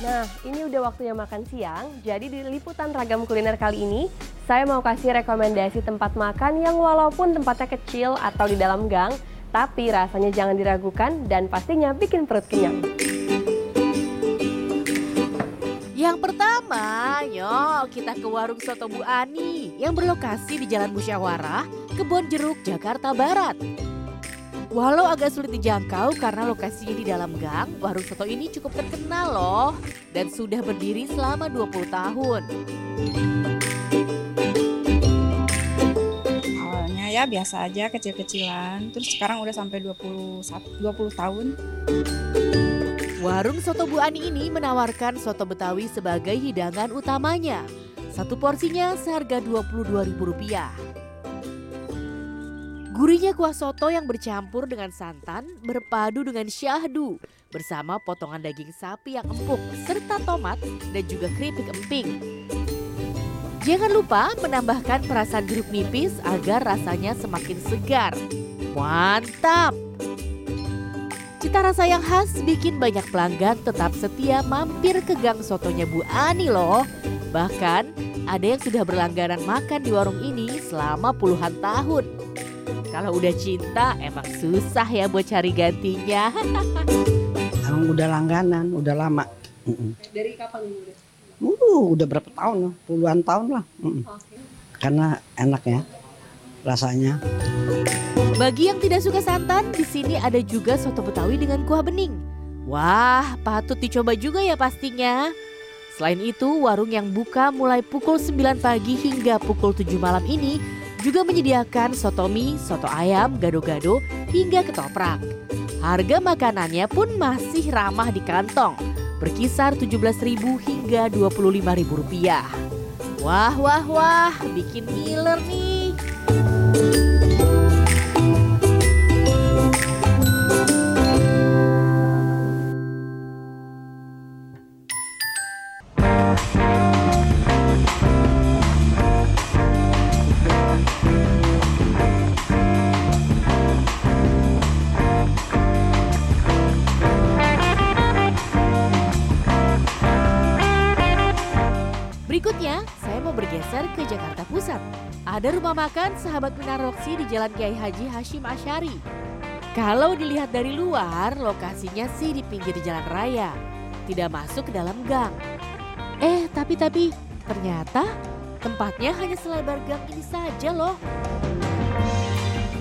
Nah, ini udah waktunya makan siang. Jadi di liputan ragam kuliner kali ini, saya mau kasih rekomendasi tempat makan yang walaupun tempatnya kecil atau di dalam gang, tapi rasanya jangan diragukan dan pastinya bikin perut kenyang. Yang pertama, yuk kita ke warung soto Bu Ani yang berlokasi di Jalan Musyawarah, Kebon Jeruk, Jakarta Barat. Walau agak sulit dijangkau karena lokasinya di dalam gang, warung soto ini cukup terkenal loh dan sudah berdiri selama 20 tahun. Awalnya ya biasa aja kecil-kecilan, terus sekarang udah sampai 21 20 tahun. Warung soto Bu Ani ini menawarkan soto Betawi sebagai hidangan utamanya. Satu porsinya seharga Rp22.000. Gurihnya kuah soto yang bercampur dengan santan berpadu dengan syahdu bersama potongan daging sapi yang empuk serta tomat dan juga keripik emping. Jangan lupa menambahkan perasan jeruk nipis agar rasanya semakin segar. Mantap! Cita rasa yang khas bikin banyak pelanggan tetap setia mampir ke gang sotonya Bu Ani loh. Bahkan ada yang sudah berlangganan makan di warung ini selama puluhan tahun. Kalau udah cinta emang susah ya buat cari gantinya. Emang udah langganan, udah lama. Dari kapan ini? Uh, udah berapa tahun puluhan tahun lah. Mm-mm. Karena enak ya rasanya. Bagi yang tidak suka santan, di sini ada juga soto Betawi dengan kuah bening. Wah, patut dicoba juga ya pastinya. Selain itu, warung yang buka mulai pukul 9 pagi hingga pukul 7 malam ini juga menyediakan soto mie, soto ayam, gado-gado, hingga ketoprak. Harga makanannya pun masih ramah di kantong, berkisar Rp17.000 hingga Rp25.000 rupiah. Wah, wah, wah, bikin ngiler nih. Berikutnya, saya mau bergeser ke Jakarta Pusat. Ada rumah makan sahabat Minar Roksi di Jalan Kiai Haji Hashim Asyari. Kalau dilihat dari luar, lokasinya sih di pinggir jalan raya. Tidak masuk ke dalam gang. Eh, tapi-tapi, ternyata tempatnya hanya selebar gang ini saja loh.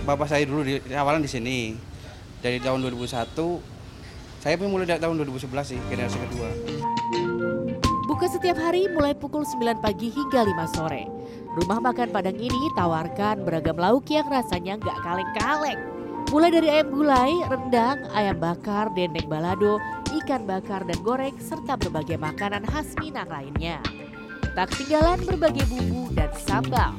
Bapak saya dulu di awalan di sini. Dari tahun 2001, saya pun mulai dari tahun 2011 sih, generasi kedua. Buka setiap hari mulai pukul 9 pagi hingga 5 sore. Rumah makan Padang ini tawarkan beragam lauk yang rasanya nggak kaleng-kaleng. Mulai dari ayam gulai, rendang, ayam bakar, dendeng balado, ikan bakar dan goreng, serta berbagai makanan khas Minang lainnya. Tak ketinggalan berbagai bumbu dan sambal.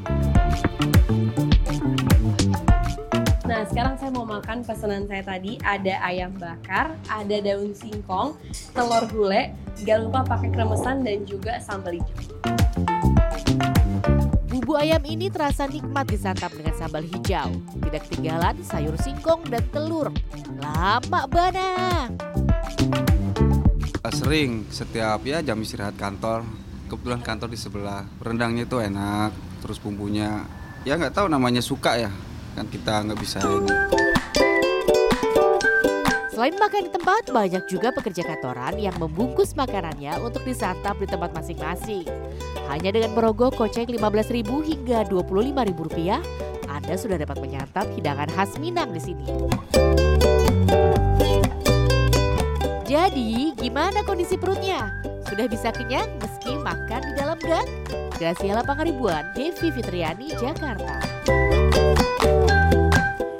Makan pesanan saya tadi. Ada ayam bakar, ada daun singkong, telur gulai, gak lupa pakai kremesan dan juga sambal hijau. Bumbu ayam ini terasa nikmat disantap dengan sambal hijau. Tidak ketinggalan sayur singkong dan telur. Lama bana. Sering setiap ya jam istirahat kantor. Kebetulan kantor di sebelah. Rendangnya itu enak, terus bumbunya ya nggak tahu namanya suka ya. Kan kita nggak bisa ini. Selain makan di tempat, banyak juga pekerja kantoran yang membungkus makanannya untuk disantap di tempat masing-masing. Hanya dengan merogoh kocek Rp15.000 hingga Rp25.000, Anda sudah dapat menyantap hidangan khas Minang di sini. Jadi, gimana kondisi perutnya? Sudah bisa kenyang meski makan di dalam gang? Graciela Pangaribuan, Devi Fitriani, Jakarta.